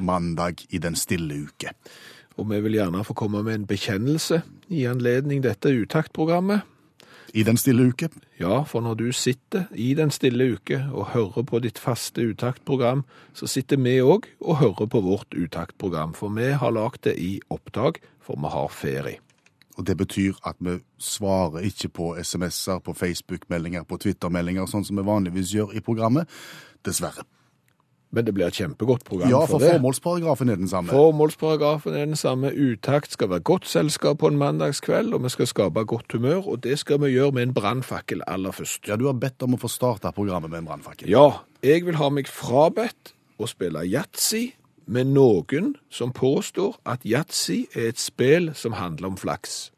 Mandag i den stille uke. Og vi vil gjerne få komme med en bekjennelse i anledning dette utaktprogrammet. I den stille uke. Ja, for når du sitter i den stille uke og hører på ditt faste utaktprogram, så sitter vi òg og hører på vårt utaktprogram. For vi har lagd det i opptak, for vi har ferie. Og Det betyr at vi svarer ikke på SMS-er, på Facebook-meldinger, på Twitter-meldinger, sånn som vi vanligvis gjør i programmet. Dessverre. Men det blir et kjempegodt program Ja, for for det. formålsparagrafen er den samme. Formålsparagrafen er den samme. Utakt skal være godt selskap på en mandagskveld, og vi skal skape godt humør, og det skal vi gjøre med en brannfakkel aller først. Ja, Du har bedt om å få starte programmet med en brannfakkel. Ja, jeg vil ha meg frabedt å spille yatzy med noen som påstår at yatzy er et spill som handler om flaks.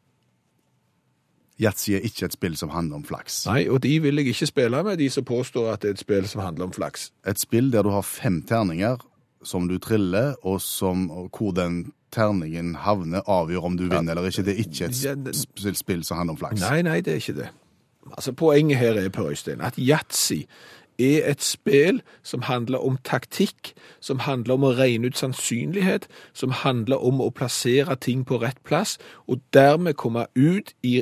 Yatzy er ikke et spill som handler om flaks. Nei, og de vil jeg ikke spille med, de som påstår at det er et spill som handler om flaks. Et spill der du har fem terninger som du triller, og, som, hvor den terningen havner, avgjør om du vinner eller ikke. Det er ikke et Ja, det- spill, spill som handler om flaks. Nei, nei, det er ikke det. Altså, Poenget her er, Per Øystein, at yatzy er et spill som handler om taktikk, som handler om å regne ut sannsynlighet, som handler om å plassere ting på rett plass, og dermed komme ut i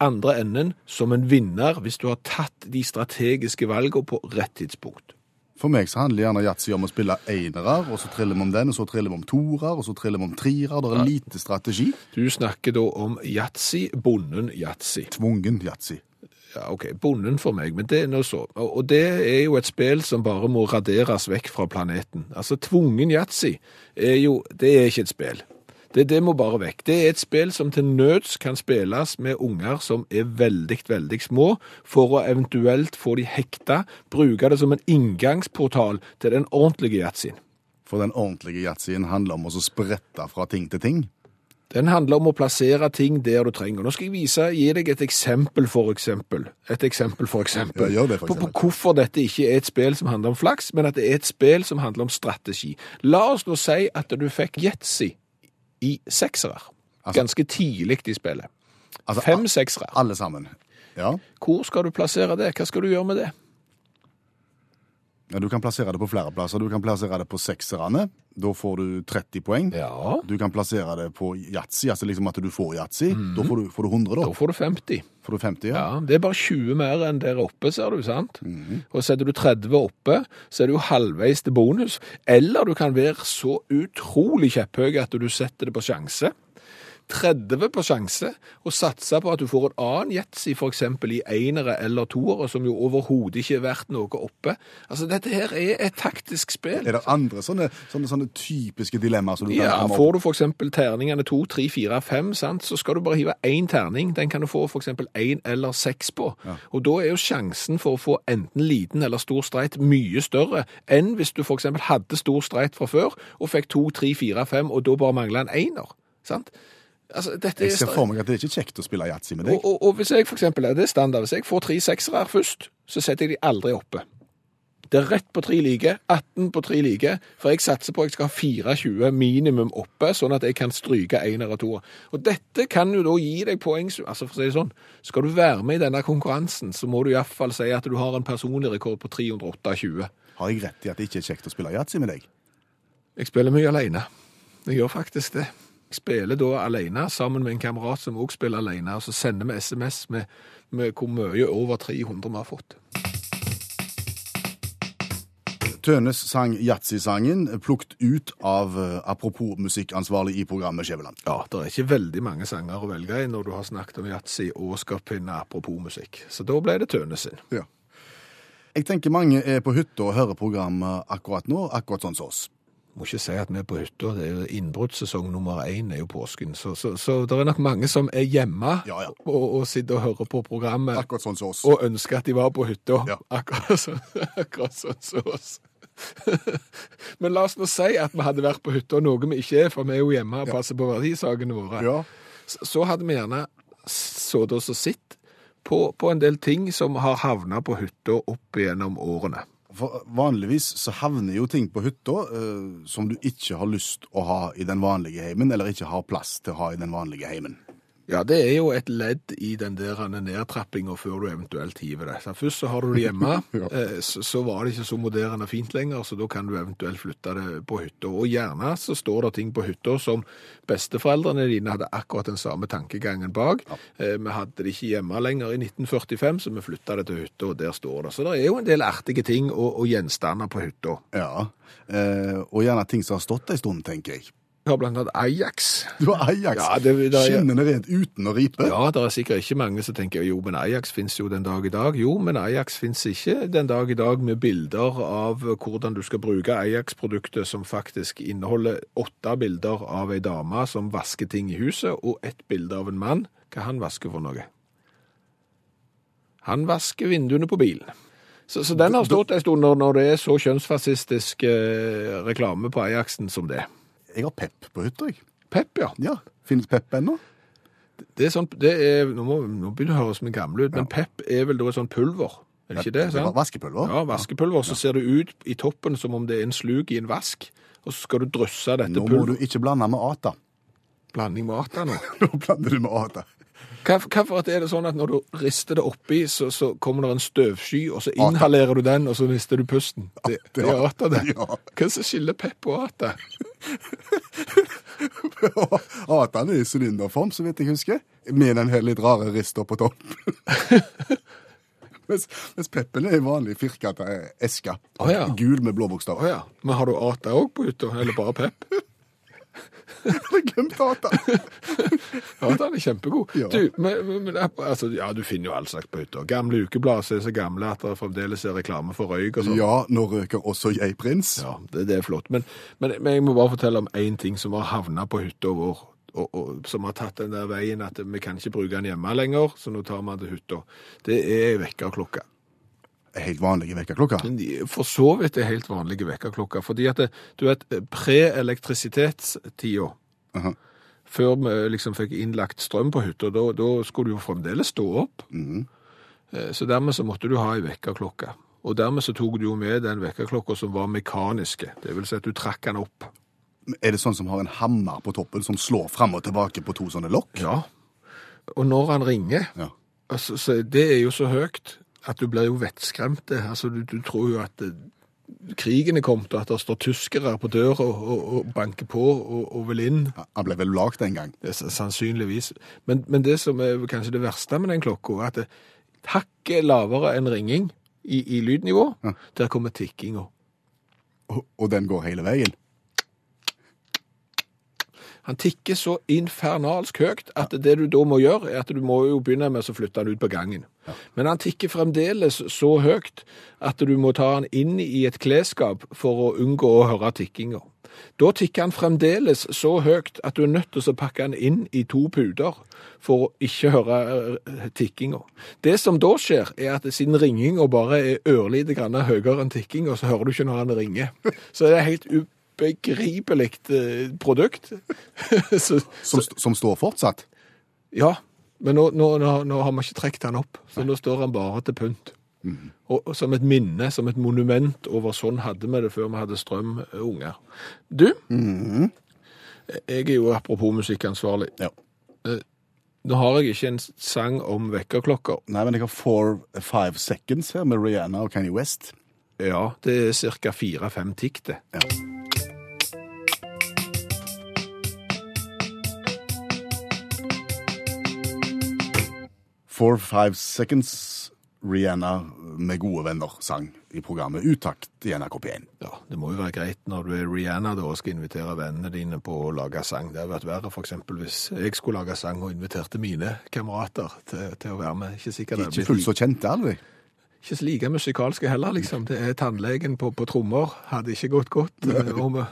andre enden som en vinner hvis du har tatt de strategiske valgene på rett tidspunkt. For meg så handler gjerne yatzy om å spille enere, og så triller vi om den, og så triller vi om torer, og så triller vi om trier. Det er lite strategi. Du snakker da om yatzy, bonden yatzy. Tvungen yatzy. Ja, ok, bonden for meg, men det er nå så. Og det er jo et spill som bare må raderes vekk fra planeten. Altså, tvungen yatzy er jo, det er ikke et spill. Det, det må bare vekk. Det er et spill som til nøds kan spilles med unger som er veldig, veldig små, for å eventuelt få de hekta, bruke det som en inngangsportal til den ordentlige yatzyen. For den ordentlige yatzyen handler om å sprette fra ting til ting. Den handler om å plassere ting der du trenger. Nå skal jeg vise, gi deg et eksempel for eksempel. Et eksempel for eksempel. Ja, det, for på, på hvorfor dette ikke er et spill som handler om flaks, men at det er et spill som handler om strategi. La oss nå si at du fikk Jetsi i seksere. Altså- Ganske tidlig i spillet. Altså, Fem seksere. Alle sammen. Ja. Hvor skal du plassere det? Hva skal du gjøre med det? Ja, du kan plassere det på flere plasser. Du kan plassere det på sekserne. Da får du 30 poeng. Ja, Du kan plassere det på yatzy, altså liksom at du får yatzy. Da får du, får du 100, da. da får du 50. Får du 50, ja. Ja, det er bare 20 mer enn der oppe, ser du, sant? Og setter du 30 oppe, så er det jo halvveis til bonus. Eller du kan være så utrolig kjepphøy at du setter det på sjanse. 30 på sjanse, og satse på at du får en annen yatzy, eksempel i enere eller toere, som jo overhodet ikke er verdt noe oppe. Altså, dette her er et taktisk spill. Er det andre sånne, sånne, sånne typiske dilemmaer som du kan Ja, komme får du eksempel terningene 2, 3, 4, 5, sant, så skal du bare hive én terning. Den kan du få eksempel 1 eller 6 på. Og da er jo sjansen for å få enten liten eller stor streit mye større enn hvis du eksempel hadde stor streit fra før og fikk 2, 3, 4, 5 og da bare mangla en einer. Sant? Altså, Jeg er ser for meg at det er ikke kjekt å spille yatzy med deg. og, og hvis jeg for eksempel, det er standard, hvis jeg får tre seksere først, så setter jeg de aldri oppe. Det er rett på tre like, 18 på tre like, for jeg satser på at jeg skal ha 24 minimum oppe, sånn at jeg kan stryke ener eller toer. Og dette kan jo da gi deg poeng, altså for å si det sånn, skal du være med i denne konkurransen, så må du i hvert fall si at du har en personlig rekord på 328. Har jeg rett i at det ikke er kjekt å spille yatzy med deg? Jeg spiller mye alene. Jeg gjør faktisk det. Spiller da alene sammen med en kamerat som også spiller alene, og så sender vi SMS med, med hvor mye over 300 vi har fått. Tønes sang yatzy-sangen, plukt ut av eh, apropos musikkansvarlig i programmet Skjæveland. Ja, det er ikke veldig mange sanger å velge i når du har snakket om yatzy og skal finne apropos musikk. Så da ble det Tønes sin. Ja. Jeg tenker mange er på hytta og hører programmet akkurat nå, akkurat sånn som oss. Må ikke si at vi er på hytta. Det er innbruddssesong nummer én er jo påsken. Så, så, så det er nok mange som er hjemme Ja, ja. Og, og sitter og hører på programmet Akkurat sånn som oss. og ønsker at de var på hytta. Ja. Akkurat sånn akkurat sånn som oss. Men la oss nå si at vi hadde vært på hytta, noe vi ikke er, for vi er jo hjemme og passer på verdisakene våre. Ja. Så- Så hadde vi gjerne sittet og sett på, på en del ting som har havna på hytta opp gjennom årene. For vanligvis så havner jo ting på hytta eh, som du ikke har lyst å ha i den vanlige heimen, eller ikke har plass til å ha i den vanlige heimen. Ja, det er jo et ledd i den der nedtrappinga før du eventuelt hiver det. Så først så har du det hjemme, Ja. eh, så, var det ikke så moderne fint lenger, så da kan du eventuelt flytte det på hytta. Og gjerne så står det ting på hytta som besteforeldrene dine hadde akkurat den samme tankegangen bak. Eh, Vi hadde det ikke hjemme lenger i 1945, så vi flytta det til hytta, og der står det. Så det er jo en del artige ting og, og gjenstander på hytta. Ja, eh, og gjerne ting som har stått en stund, tenker jeg. Vi har blant annet Ajax. Du har Ajax, Ja, det- det er- skinnende rent uten å ripe. Ja, det er sikkert ikke mange som tenker jo, men Ajax finnes jo den dag i dag. Jo, men Ajax finnes ikke den dag i dag med bilder av hvordan du skal bruke Ajax-produktet som faktisk inneholder åtte bilder av ei dame som vasker ting i huset, og ett bilde av en mann. Hva han vasker for noe? Han vasker vinduene på bilen. Så, så den har stått en stund når, når det er så kjønnsfascistisk eh, reklame på Ajaxen som det. Jeg har Pep på hytta, jeg. Pep, ja. Ja, finnes Pep ennå? Det er sånn, det er, nå, må, nå begynner det å høres en gammel ut, men pep er vel da et sånn pulver, er det ikke det? sant? Vaskepulver? Ja, vaskepulver. Så ser det ut i toppen som om det er en slug i en vask, og så skal du drysse dette pulveret Nå må du ikke blande med Ata. Blanding med ata nå. Nå blander du med Ata. Hvorfor er det sånn at når du rister det oppi, så, så kommer det en støvsky, og så inhalerer du den, og så mister du pusten? Det, det er ata, det. Hva er det som skiller pep og ata? Atan er i sylinderform, så vidt jeg husker. Med den her litt rare rista på topp. mens, mens Peppen er en vanlig firkanta eske. Oh, ja. Gul med blå Å Oh, ja. Men har du ata òg på hytta, eller bare pep? Hadde glemt data. Ja, den er kjempegod. Ja. Du, men, men, altså, ja, du finner jo all slags på hytta. Gamle ukeblad som er så gamle at det fremdeles er reklame for røyk og sånn. Ja, nå røyker også jeg prins. Ja, det, det er flott. Men, men, men jeg må bare fortelle om én ting som har havna på hytta vår, og, og, som har tatt den der veien at vi kan ikke bruke den hjemme lenger, så nå tar vi den til hytta. Det er vekkerklokka. Helt vanlige vekkerklokker. For så vidt er helt vanlige vekkerklokker. Fordi at det, du vet, pre-elektrisitetstida, Aha. før vi liksom fikk innlagt strøm på hytta, da, da skulle du jo fremdeles stå opp. Eh, Så dermed så måtte du ha ei vekkerklokke. Og dermed så tok du jo med den vekkerklokka som var mekaniske. Det vil si at du trakk den opp. Er det sånn som har en hammer på toppen som slår fram og tilbake på to sånne lokk? Ja. Og når han ringer, Ja. altså, så det er jo så høyt at du blir jo vettskremt. Altså, du, du tror jo at det, krigen er kommet, og at det står tyskere på døra og, og, og banker på og, og vil inn. Han ble vel lagd en gang. Det sannsynligvis. Men, men det som er kanskje det verste med den klokka, er at det hakket lavere enn ringing i, i lydnivå, Ja. der kommer tikkinga. Og, og den går hele veien. Han tikker så infernalsk høyt at det du da må gjøre, er at du må jo begynne med å flytte han ut på gangen. Men han tikker fremdeles så høyt at du må ta han inn i et klesskap for å unngå å høre tikkinga. Da tikker han fremdeles så høyt at du er nødt til å pakke han inn i to puter for å ikke høre eh, tikkinga. Det som da skjer, er at siden ringinga bare er ørlite grann høyere enn tikkinga, så hører du ikke når han ringer. Så det er helt ubegripelig eh, produkt. så, Som, som står fortsatt. ja, men nå, nå, nå, har vi ikke trukket den opp, så nå står han bare til pynt. Og, og som et minne, som et monument over sånn hadde vi det før vi hadde strøm, eh, unger. Du, jeg er jo apropos musikkansvarlig. Ja. Nå har jeg ikke en sang om vekkerklokker. Nei, men jeg har Four Five Seconds her med Rihanna og Kanye West. Ja, det er cirka fire-fem tikk det. Ja. Four Five Seconds, Rihanna med gode venner sang i programmet Utakt i NRK P1. Ja, det må jo være greit når du er Rihanna da og skal invitere vennene dine på å lage sang. Det hadde vært verre eksempel hvis jeg skulle lage sang og inviterte mine kamerater til, til å være med. Ikke sikkert Ikke fullt så kjente, aldri. ikke så like musikalske heller, liksom. Det er tannlegen på, på trommer. Hadde ikke gått godt. eh, Og Gym-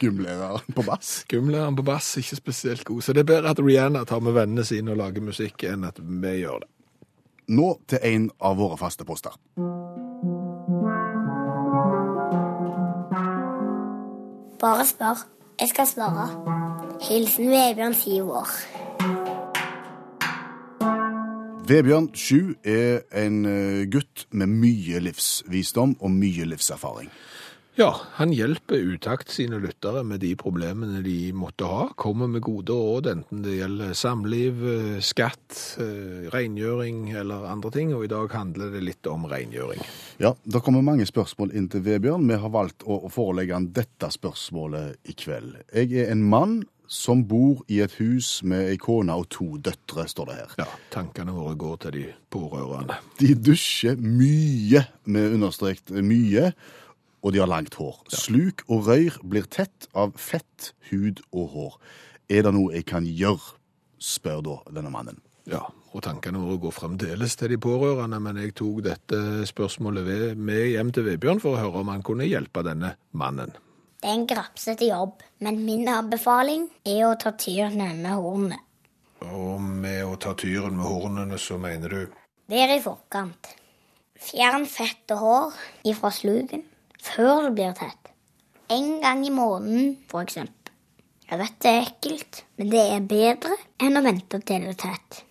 Gymlæreren på bass? Gymlæreren på bass ikke spesielt god. Så det er bedre at Rihanna tar med vennene sine og lager musikk, enn at vi gjør det. Nå til en av våre faste poster. Bare spør. Jeg skal svare. Hilsen Vebjørn, syv år. Vebjørn, sju, er en eh, gutt med mye livsvisdom og mye livserfaring. Ja, han hjelper Utakt sine lyttere med de problemene de måtte ha. Kommer med gode råd, enten det gjelder samliv, eh, skatt, eh, rengjøring eller andre ting. Og i dag handler det litt om rengjøring. Ja, Det kommer mange spørsmål inn til Vebjørn. Vi har valgt å å forelegge han dette spørsmålet i kveld. Jeg er en mann som bor i et hus med ei kone og to døtre, står det her. Ja, tankene våre går til de pårørende. De dusjer mye, med understrekt mye, og de har langt hår. Sluk og røyr blir tett av fett, hud og hår. Er det noe jeg kan gjøre, spør da denne mannen. Ja, og tankene våre går fremdeles til de pårørende, men jeg tok dette spørsmålet ved- med hjem til Vebjørn for å høre om han kunne hjelpe denne mannen. Det er en grapsete jobb, men min anbefaling er å ta tyrene med hornene. Og med å ta tyren med hornene, så mener du Vær i forkant. Fjern fett og hår ifra sluken før det blir tett. En gang i måneden, eksempel. Jeg vet det er ekkelt, men det er bedre enn å vente til det er tett.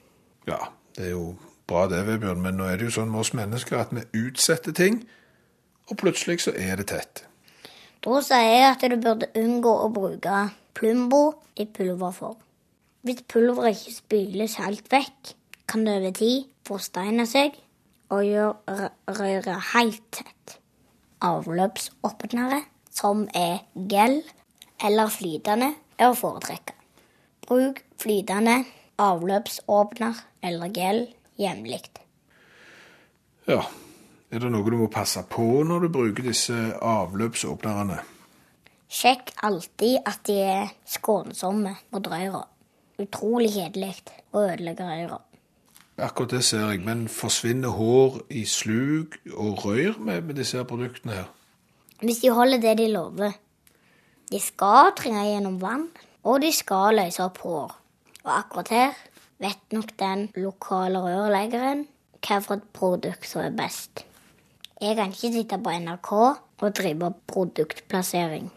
Ja, det er jo bra det, Vebjørn, men nå er det jo sånn med oss mennesker at vi utsetter ting, og plutselig så er det tett. Da sier jeg at du burde unngå å bruke Plumbo i pulverform. Hvis pulveret ikke spyles helt vekk, kan det over tid forsteine seg og gjøre rø- røret helt tett. Avløpsåpnere, som er gel eller flytende, er å foretrekke. Bruk flytende avløpsåpner eller gel jevnlig. Ja, er det noe du må passe på når du bruker disse avløpsåpnerne? Sjekk alltid at de er skånsomme mot røra. Utrolig kjedelig å ødelegge røra. Akkurat det ser jeg, men forsvinner hår i slug og røyr med, med disse her produktene her? Hvis de holder det de lover. De skal trenge gjennom vann, og de skal løse opp hår. Og akkurat her vet nok den lokale rørleggeren hvilket produkt som er best. Jeg kan ikke sitte på NRK og drive produktplassering.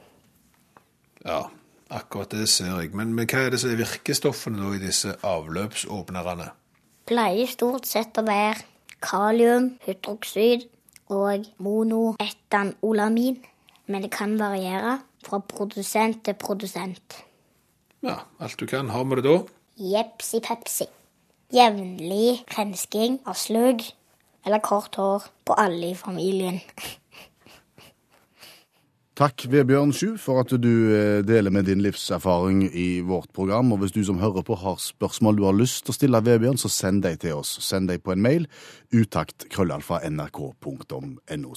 Ja, akkurat det ser jeg. Men, men hva er det som er virkestoffene i disse avløpsåpnerne? Pleier stort sett å være kalium, hydroksid og monoetanolamin. Men det kan variere fra produsent til produsent. Ja, alt du kan. Har vi det da? Jepsi pepsi. Jevnlig rensking av slugg eller kort hår på alle i familien. Takk, Vebjørn Sju, for at du eh, deler med din livserfaring i vårt program. Og hvis du som hører på har spørsmål du har lyst til å stille Vebjørn, så send dem til oss. Send dem på en mail. Utakt Så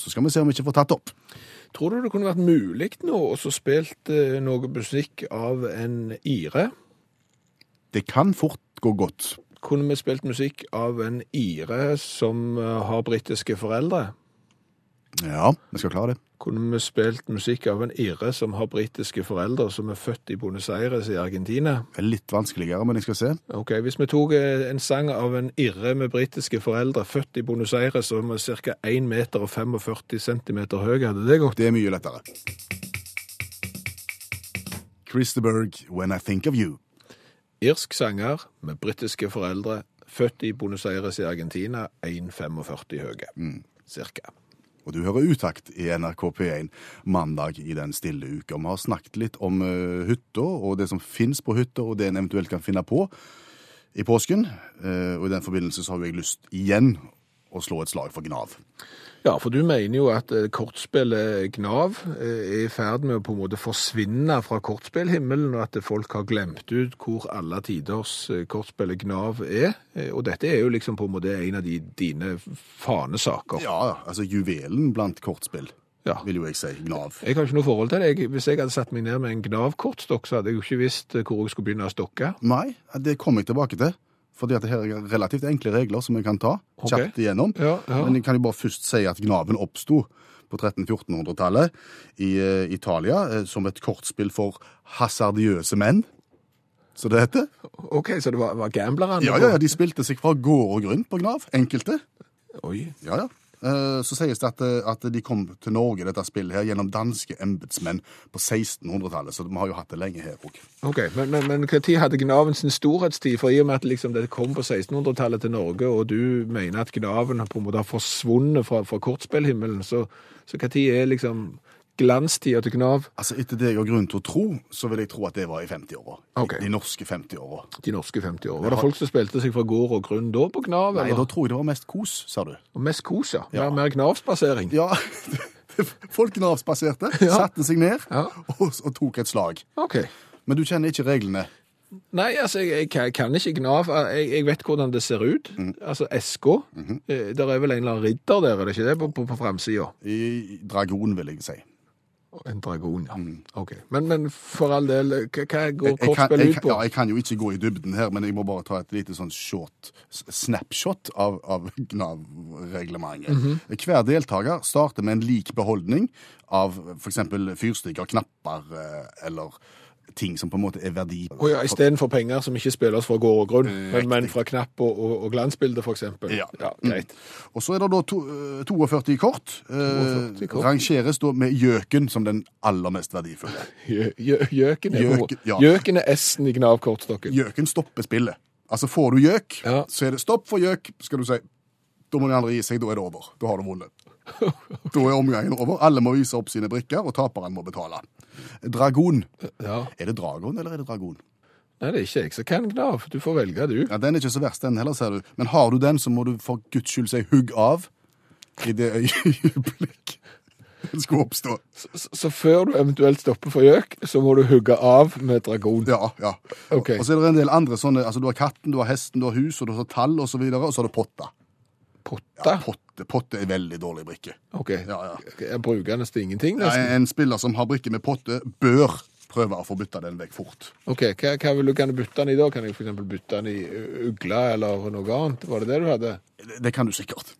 skal vi se om vi ikke får tatt opp. Tror du det kunne vært mulig nå å spille eh, noe musikk av en ire? Det kan fort gå godt. Kunne vi spilt musikk av en ire som eh, har britiske foreldre? Ja, vi skal klare det. Kunne vi spilt musikk av en ire som har britiske foreldre, som er født i Buenos Aires i Argentina? Det er litt vanskeligere, men jeg skal se. Ok, Hvis vi tok eh, en sang av en irre med britiske foreldre, født i Buenos Aires som er ca. 1 meter og 45 centimeter høy, hadde det gått? Det er mye lettere. Christerberg, When I Think of You. Irsk sanger med britiske foreldre, født i Buenos Aires i Argentina, 1,45 høye, cirka. Og du hører utakt i NRK P1 mandag i den stille uka. Vi har snakket litt om uh, hytta og det som finnes på hytta, og det en eventuelt kan finne på i påsken. Uh, og i den forbindelse så har jeg lyst igjen å slå et slag for Gnav. Ja, for du mener jo at eh, kortspillet Gnav eh, er i ferd med å på en måte forsvinne fra kortspillhimmelen, og at folk har glemt ut hvor alle tiders eh, kortspillet Gnav er. Og dette er jo liksom på en måte en av de, dine fanesaker. Ja, altså juvelen blant kortspill, Ja. vil jo jeg si. Gnav. Jeg har ikke noe forhold til det. Jeg, hvis jeg hadde satt meg ned med en Gnav-kortstokk, så hadde jeg jo ikke visst hvor jeg skulle begynne å stokke. Nei, det kommer jeg tilbake til. Fordi at det her er relativt enkle regler som jeg kan ta Ok. kjapt igjennom. Ja, ja. Men jeg kan jo bare først si at Gnaven oppsto på 1300-1400-tallet i uh, Italia uh, som et kortspill for hasardiøse menn, så det heter. OK, så det var, var gamblerne? Ja, ja, ja, de spilte seg fra gård og grunn på Gnav. Enkelte. Oi. Ja, ja. Eh, så sies det at, eh, at de kom til Norge, dette spillet her, gjennom danske embetsmenn på 1600-tallet. Så vi har jo hatt det lenge her òg. Ok, Men, men, men hva tid hadde Gnaven sin storhetstid? For i og med at liksom det kom på 1600-tallet til Norge, og du mener at Gnaven på en måte har forsvunnet fra, fra kortspillhimmelen, så, så hva tid er liksom glanstida til Gnav? Altså, etter det jeg har grunn til å tro, så vil jeg tro at det var i 50-åra. Okay. De, norske 50-åra. De norske 50-åra. Var det folk som spilte seg fra gård og grunn da på Gnav? Nei, da tror jeg det var mest kos, sa du. Og mest kos, ja. Ja. Mer, mer Gnavspassering. Ja, folk Knavspaserte, Ja. satte seg ned Ja. og, og tok et slag. Ok. Men du kjenner ikke reglene. Nei, altså, jeg, jeg kan- ikke Gnav. Jeg, jeg vet hvordan det ser ut. Altså, SK. Eh, Der er vel en eller annen ridder der, er det ikke det, på, på, på framsida? I dragon, vil jeg si. En dragon, ja. Ok. Men, men for all del, hva, går Jeg, jeg, kan, kortspill jeg, ut på? ja, jeg kan jo ikke gå i dybden her, men jeg må bare ta et lite sånn short snapshot av, av Gnav-reglementet. Mhm. Hver deltaker starter med en lik beholdning av f.eks. fyrstikker, knapper eh, eller ting som på en måte er verdi. Oh ja, Istedenfor penger som ikke spilles fra gård og grunn, men, men fra knapp og, og, og glansbilde, f.eks. Ja. greit. Og så er det da to, eh, 42 kort. eh, 42 kort. rangeres da med gjøken som den aller mest verdifulle. Gjø- gjø- Gjøken er, ja. Gjøken er S-en i Gnav-kortstokken. Gjøken stopper spillet. Altså får du gjøk, Ja. så er det stopp for gjøk, skal du si. Da må de andre gi seg, da er det over. Da har du vunnet. Da er omgangen over. Alle må vise opp sine brikker, og taperen må betale. Dragon. Ja. Er det dragon, eller er det dragon? Nei, det er ikke jeg som kan Gnav. Du får velge, du. Ja, Den er ikke så verst, den heller, ser du. Men har du den, så må du for guds skyld si hugg av i det øyeblikk den skulle oppstå. Så, så før du eventuelt stopper for gjøk, så må du hugge av med dragon. Ja, ja. Okay. Og så er det en del andre sånne, altså du har katten, du har hesten, du har hus, og du har tall og så videre, og så har du potta. Potta? Potte, potte er veldig dårlig brikke. Ok. Ja, ja. Er brukende til ingenting, Ja, nesten? en spiller som har brikke med potte, bør prøve å få bytta den vekk fort. Ok, hva, hva vil du, Kan du bytte den i da? Kan jeg eksempel bytte den i ugle eller noe annet? Var det det du hadde? Det, det kan du sikkert.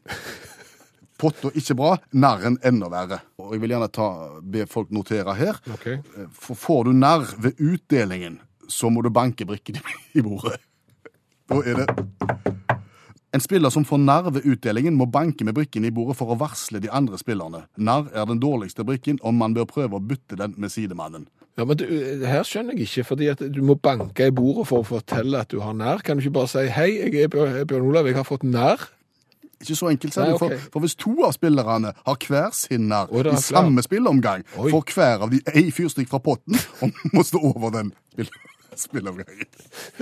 Potta ikke bra, narren enda verre. Og jeg vil gjerne ta, be folk notere her. Ok. For får du narr ved utdelingen, så må du banke brikken i bordet. Da er det En spiller som får narr ved utdelingen, må banke med brikken i bordet for å varsle de andre spillerne. Narr er den dårligste brikken, og man bør prøve å bytte den med sidemannen. Ja, men du, Her skjønner jeg ikke, fordi at du må banke i bordet for å fortelle at du har nær. Kan du ikke bare si 'Hei, jeg er Bjørn Olav, jeg har fått nær'? Ikke så enkelt, Nei, okay. For, for hvis to av spillerne har hver sin narr i samme spillomgang, Oi. får hver av de ei fyrstikk fra potten og må stå over den spill spilleomgangen.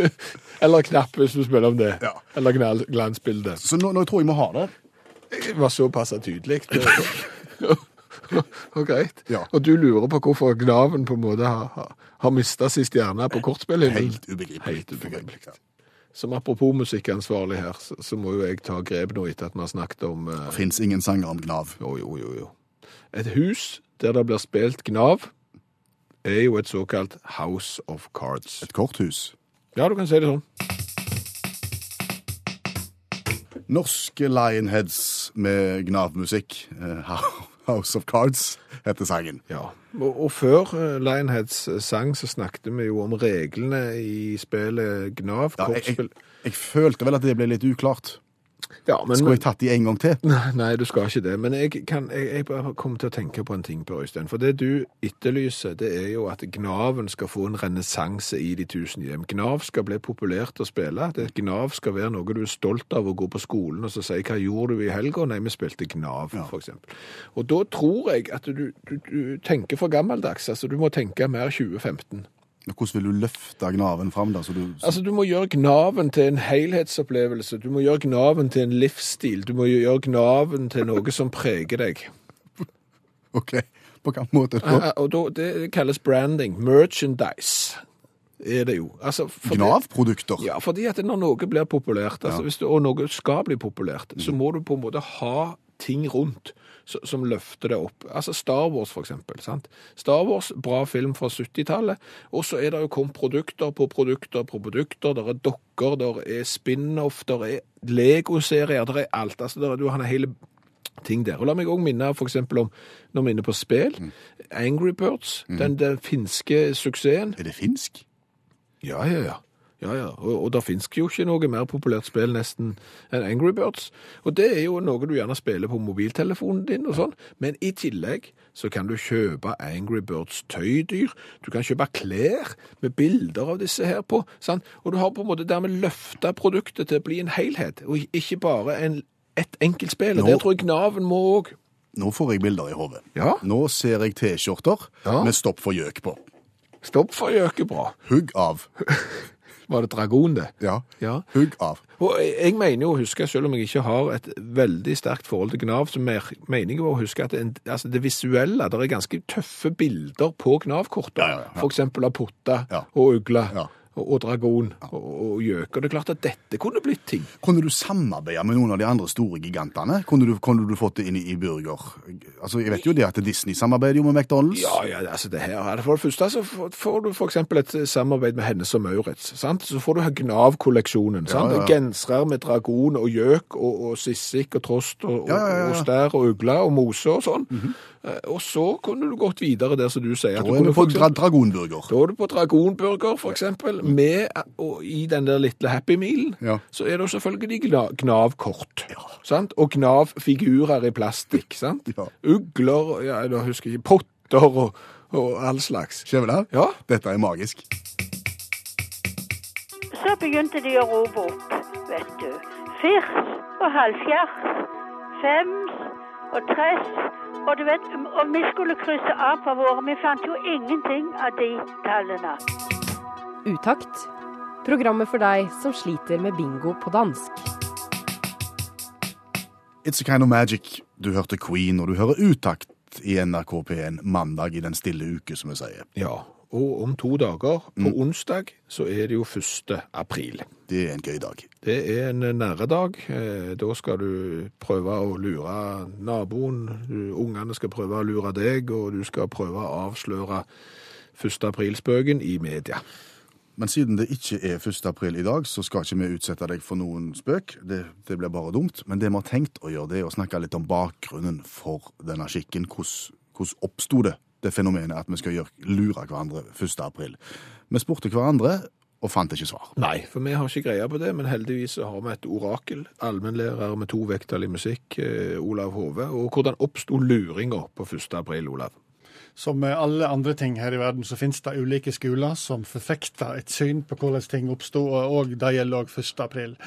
Eller knapp, hvis du spiller om det. Ja. Eller glansbilde. Så nå, nå tror jeg vi har det. Det var såpass tydelig. og greit. Ja. Og du lurer på hvorfor Gnaven på en måte har, har, mista sin stjerne på kortspillet? Helt ubegripelig. Helt ubegripelig. Som apropos musikkansvarlig her, så, så må jo jeg ta grep nå etter at vi har snakket om uh... Det fins ingen sanger om Gnav. Jo, jo, jo, jo. Et hus der det blir spilt Gnav, er jo et såkalt House of Cards. Et korthus. Ja, du kan si det sånn. Norske Lionheads med Gnav-musikk. eh, House of Cards heter sangen. Ja. Og, og før eh, Lionheads eh, sang, så snakket vi jo om reglene i spillet Gnav. Ja, jeg, jeg, jeg følte vel at det ble litt uklart. Ja, men, Skulle jeg tatt de en gang til? Nei, nei, du skal ikke det. Men jeg, kan, jeg, jeg kommer til å tenke på en ting, Per Øystein. For det du etterlyser, det er jo at Gnaven skal få en renessanse i de tusen hjem. Gnav skal bli populært å spille. Det, Gnav skal være noe du er stolt av å gå på skolen og så si 'hva gjorde du i helga'? Nei, vi spilte Gnav, for eksempel. Og da tror jeg at du, du, du tenker for gammeldags. Altså, du må tenke mer 2015. Hvordan vil du løfte Gnaven fram? da? Så du, Altså, Du må gjøre Gnaven til en helhetsopplevelse. Du må gjøre Gnaven til en livsstil. Du må gjøre Gnaven til noe som preger deg. OK, på hvilken måte? da? Og da, Det kalles branding. Merchandise er det jo. Altså, det- Ja, fordi at når noe blir populært, altså hvis du, og noe skal bli populært, så må du på en måte ha ting rundt så- som løfter det opp. Altså Star Wars, for eksempel. Sant? Star Wars, bra film fra 70-tallet. Og så er det jo kommet produkter på produkter på produkter. Der er dokker, der er spin-off, der er Lego-serier, der er alt. Altså, der er, du har er hele ting der. Og la meg òg minne for om, når vi er inne på spill, Angry Birds, den, den finske suksessen. Er det finsk? Ja, ja, ja. Ja, ja, og, og det finnes jo ikke noe mer populært spill nesten enn Angry Birds. Og det er jo noe du gjerne spiller på mobiltelefonen din og sånn. Men i tillegg så kan du kjøpe Angry Birds tøydyr. Du kan kjøpe klær med bilder av disse her på. Sant? Og du har på en måte dermed løfta produktet til å bli en helhet, og ikke bare en, et enkelt spill. Og Nå- der tror jeg Gnaven må òg. Nå får jeg bilder i hodet. Ja. Nå ser jeg T-skjorter Ja. med stopp for gjøk på. Stopp for gjøket bra. Hugg av. Var det dragon, det? Ja. Ja. Hugg av. Og jeg mener jo å huske, selv om jeg ikke har et veldig sterkt forhold til Gnav, så mener jeg å huske at det, altså det visuelle, det er ganske tøffe bilder på Gnav-kortet. Ja, ja, ja. Eksempel av potta Ja. og ugle Ja. Og, og dragon og, og gjøk. Og det er klart at dette kunne blitt ting. Kunne du samarbeide med noen av de andre store gigantene? Kunne du, kunne du fått det inn i, i burger? Altså, Jeg vet jo det at Disney samarbeider jo med McDonald's. Ja, ja, altså det her er det For det første så får- du eksempel et samarbeid med Hennes og Maurits, sant? Så får du Gnav-kolleksjonen, sant? ja, ja. Gensere med dragon og gjøk og, og sissik og trost og, Ja, ja, ja, ja. og stær og ugle og mose og sånn. Eh, Og så kunne du gått videre der som du sier. Da er du på dra dragonburger. Da er du på dragonburger, eksempel, med, og i den der lille Happy Mealen, Ja. så er det selvfølgelig gna- Gnav-kort, Ja. Og Gnav-figurer i plastikk, sant? Ja. Ugler, ja, jeg husker ikke, potter og, og all slags. Skjæveland? Ja. Dette er magisk. Så begynte de å rope opp, vet du. Firs og halvfjerds, fems og tress. Og du vet, og vi skulle krysse av på våre. Vi fant jo ingenting av de tallene. Utakt. Programmet for deg som sliter med bingo på dansk. It's a kind of magic. Du hørte Queen, og du hører Utakt i NRK P1 mandag i den stille uke, som vi sier. Ja, og om to dager, på onsdag, så er det jo 1. april. Det er en gøy dag. Det er en nære dag. Eh, Da skal du prøve å lure naboen, ungene skal prøve å lure deg, og du skal prøve å avsløre 1. aprilspøken i media. Men siden det ikke er 1. april i dag, så skal ikke vi utsette deg for noen spøk. Det, det blir bare dumt. Men det vi har tenkt å gjøre, det er å snakke litt om bakgrunnen for denne skikken. Hvordan, oppsto det, det fenomenet at vi skal gjøre, lure hverandre 1. april? Vi spurte hverandre og fant ikke svar. Nei, for vi har ikke greie på det, men heldigvis har vi et orakel, allmennlærer med to vekttall i musikk, eh, Olav Hove. Og hvordan oppsto luringa på 1. april, Olav? Som med alle andre ting her i verden, så finnes det ulike skoler som forfekter et syn på hvordan ting oppstod, og det gjelder òg 1. april.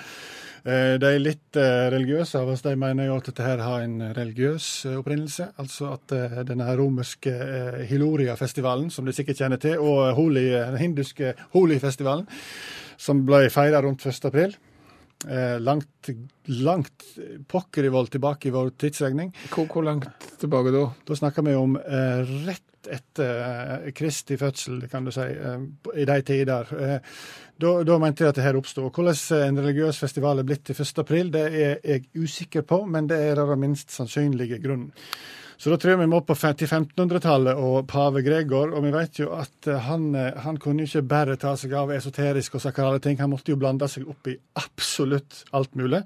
De er litt eh, religiøse av oss de mener jo at dette her har en religiøs eh, opprinnelse. Altså at eh, denne romerske eh, Hiloria-festivalen, som de sikkert kjenner til, og Holi, den hinduske Holi-festivalen, som ble feira rundt 1. april. Eh, Langt, langt pokker i vold tilbake i vår tidsregning. Hvor, hvor langt tilbake da? Da snakker vi om eh, rett etter eh, Kristi fødsel, kan du si, eh, i de tider. Eh, da, da mente jeg at det her oppstod. Hvordan en religiøs festival er blitt til 1. april, det er jeg usikker på, men det er den minst sannsynlige grunnen. Så da tror jeg vi må på til 1500-tallet og pave Gregor, og vi vet jo at eh, han, eh, han kunne ikke bare ta seg av esoteriske og sakrale ting, han måtte jo blande seg opp i absolutt alt mulig.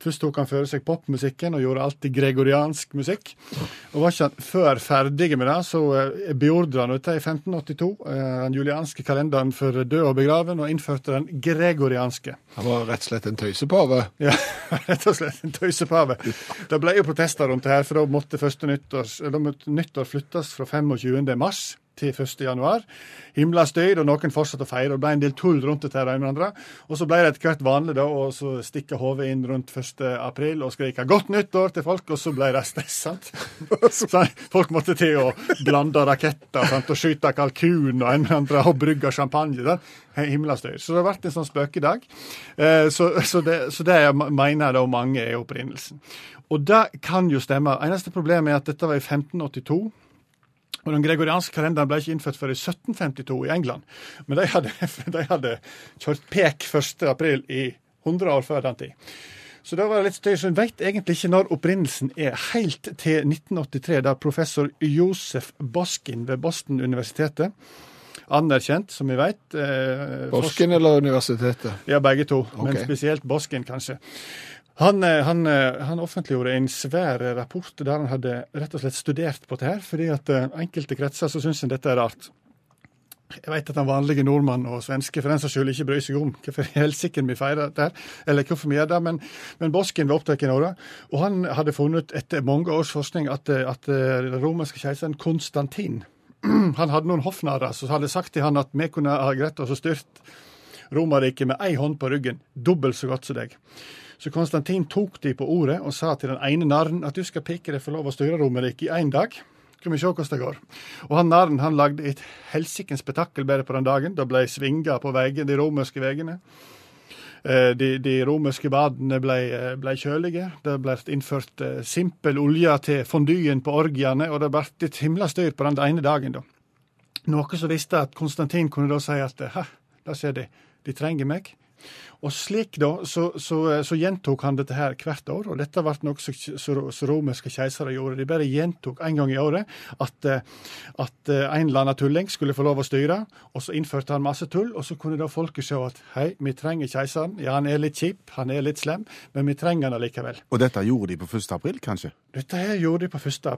Først tok han for seg popmusikken og gjorde alltid gregoriansk musikk. Og var ikke han før ferdig med det, så eh, beordra han dette i 1582, eh, den julianske kalenderen for død og begraven, og innførte den gregorianske. Han var rett og slett en tøysepave. Ja, rett og slett en tøysepave. Det ble jo protester rundt det her, for da måtte første Nytt nyttår flyttes fra 25. mars til 1. januar. Himla støyd, og noen fortsatte å feire. og Det ble en del tull rundt her og hverandre. Og så ble det etter hvert vanlig da, å stikke hodet inn rundt 1. april og skrike 'godt nyttår' til folk, og så ble det stress. folk måtte til å blande raketter sant? og skyte kalkun og en andre og brygge champagne. sant? Himla støy. Så det har vært en sånn spøkedag. Eh, så, så, det, så det jeg mener da mange er opprinnelsen. Og det kan jo stemme. Eneste problemet er at dette var i 1582. Og Den gregorianske kalenderen ble ikke innført før i 1752 i England. Men de hadde, de hadde kjørt pek 1. april i 100 år før den tid. Så da var det litt støy, så en vet egentlig ikke når opprinnelsen er, helt til 1983, da professor Josef Boskin ved Boston-universitetet, anerkjent, som vi vet eh, Bosken eller universitetet? ja, begge to, men spesielt Boskin, kanskje. Han, eh, han, eh, han offentliggjorde en svær rapport der han hadde rett og slett studert på dette, fordi at eh, enkelte kretser så syns en dette er rart. Jeg vet at den vanlige nordmann og svenske for den saks skyld ikke bryr seg om hvorfor helsike vi feirer der, eller hvorfor vi gjør det, men, men Boskin var opptatt av det. Og han hadde funnet etter mange års forskning at, at den romerske keiseren Konstantin han hadde noen hoffnarrer som hadde sagt til han at vi kunne ha greid oss å styrt Romerriket med ei hånd på ryggen, dobbelt så godt som deg. Så Konstantin tok de på ordet og sa til den ene narren at du skal pikke deg for lov å styre Romerriket i én dag. Skal vi se hvordan det går. Og han narren han lagde et helsikens spetakkel bare på den dagen. Da ble svinga på veggen, de romerske veiene. Eh, De, de romerske badene ble, eh, ble kjølige. Det ble innført eh, simpel olje til fondyen på orgiene, og det ble et himla styr på den ene dagen. da. Noe som visste at Konstantin kunne da si at hæ, da ser de, de trenger meg. Og slik da, så, så, så gjentok han dette her hvert år, og dette ble noe som romerske keisere gjorde. De bare gjentok en gang i året at, eh, at eh, en eller annen tulling skulle få lov å styre, og så innførte han masse tull, og så kunne da folket se at hei, vi trenger keiseren. Ja, han er litt kjip, han er litt slem, men vi trenger han allikevel. Og dette gjorde de på 1. april, kanskje? Dette her gjorde de på 1.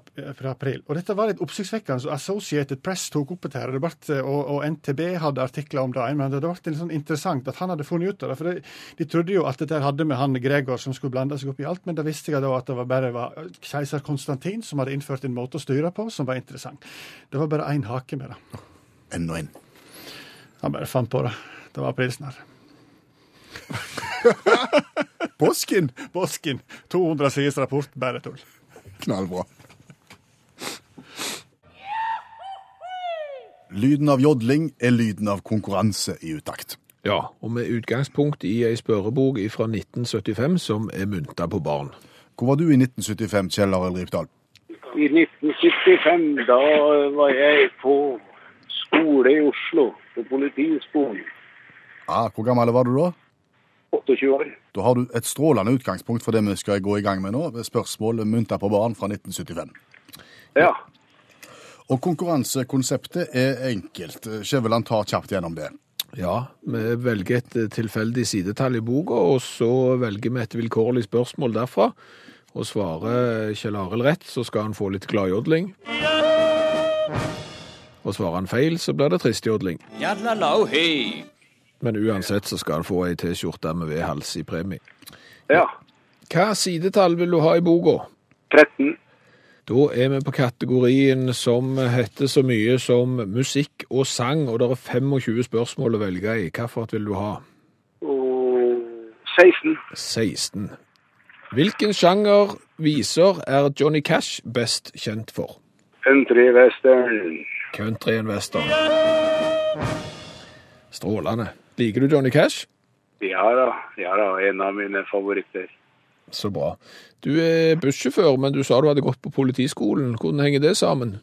april, og dette var litt oppsiktsvekkende. så Associated Press tok opp dette og, og, NTB hadde artikler om det. Men det ble litt sånn interessant at han hadde funnet ut av det. for det, De trodde jo at dette hadde med han Gregor som skulle blande seg opp i alt, men da visste jeg da at det var bare var keiser Konstantin som hadde innført en måte å styre på som var interessant. Det var bare én hake med det. Enda en. Han bare fant på det. Det var aprilsnarr. Påsken! Bosken. 200 siders rapport, bare tull. Knallbra. Lyden av jodling er lyden av konkurranse i utakt. Ja, og med utgangspunkt i ei spørrebok fra 1975 som er mynta på barn. Hvor var du i 1975, Kjell Arild Ripdal? I 1975 da var jeg på skole i Oslo, på Politiskolen. Ah, hvor gammel var du da? 28 år. Da har du et strålende utgangspunkt for det vi skal gå i gang med nå. Spørsmål mynta på barn fra 1975. Ja. Og konkurransekonseptet er enkelt. Skjæveland tar kjapt gjennom det. Ja, vi velger et eh, tilfeldig sidetall i boka, og så velger vi et vilkårlig spørsmål derfra. Og svarer Kjell Arild rett, så skal han få litt gladjodling. Og svarer han feil, så blir det tristjodling. Men uansett så skal han få ei T-skjorte med V-hals i premie. Ja. Hva sidetall vil du ha i boka? 13. Da er vi på kategorien som heter så mye som musikk og sang, og det er 25 spørsmål å velge i. Hvilket vil du ha? 16. 16. Hvilken sjanger viser er Johnny Cash best kjent for? Country western. Country western. Strålende. Liker du Johnny Cash? Ja da, ja da, en av mine favoritter. Så bra. Du er bussjåfør, men du sa du hadde gått på politiskolen. Hvordan henger det sammen?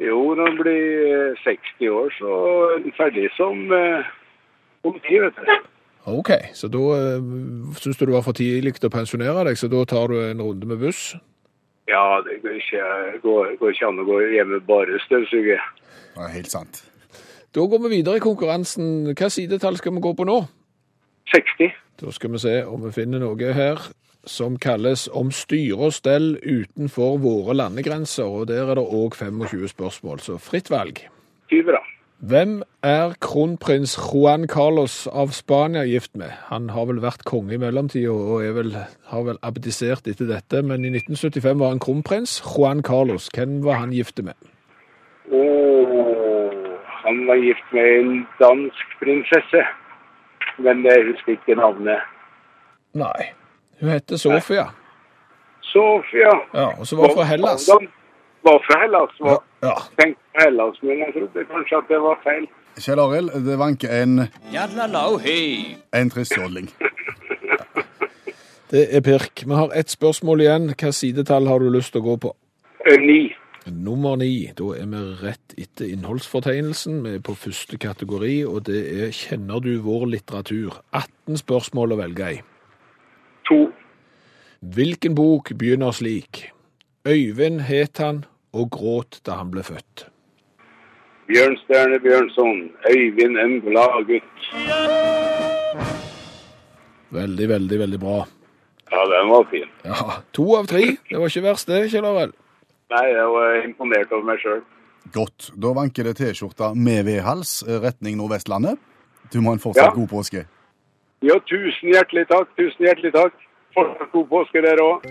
Jo, når en blir eh, 60 år, så er en ferdig som eh, politi, vet du. Ok, så da eh, syns du det var for tidlig å pensjonere deg, så da tar du en runde med buss? Ja, det går ikke, går, går ikke an å gå hjemme bare støvsuge. Er helt sant. Da går vi videre i konkurransen. Hva sidetall skal vi gå på nå? 60. Da skal vi se om vi finner noe her som kalles om styre og stell utenfor våre landegrenser, og der er det òg 25 spørsmål, så fritt valg. 20 da. Hvem er kronprins Juan Carlos av Spania gift med? Han har vel vært konge i mellomtida og er vel, har vel abdisert etter dette, men i 1975 var han kronprins. Juan Carlos, hvem var han gifte med? Oh, han var gift med en dansk prinsesse, men jeg husker ikke navnet. Nei, hun heter Sofia. Sofia. Ja, og så var fra Hellas. Var fra Hellas. Var, Ja, tenkte på Hellas, men jeg trodde kanskje at det var feil. Kjell Arild, det vanker en En tristjodling. det er pirk. Vi har ett spørsmål igjen. Hva sidetall har du lyst til å gå på? Eh, Ni. Nummer ni. Da er vi rett etter innholdsfortegnelsen. Vi er på første kategori, og det er Kjenner du vår litteratur? 18 spørsmål å velge i. Hvilken bok begynner slik? Øyvind het han og gråt da han ble født. Bjørnstjerne Bjørnson. Øyvind en glad gutt. Veldig, veldig, veldig bra. Ja, den var fin. Ja, To av tre. Det var ikke verst det, Kjell Arild. Nei, jeg var imponert over meg sjøl. Godt. Da vanker det T-skjorta med V-hals, eh, retning Nordvestlandet. Du må ha en fortsatt Ja. god påske. Ja, tusen hjertelig takk. Tusen hjertelig takk. Fortsatt god påske, dere òg.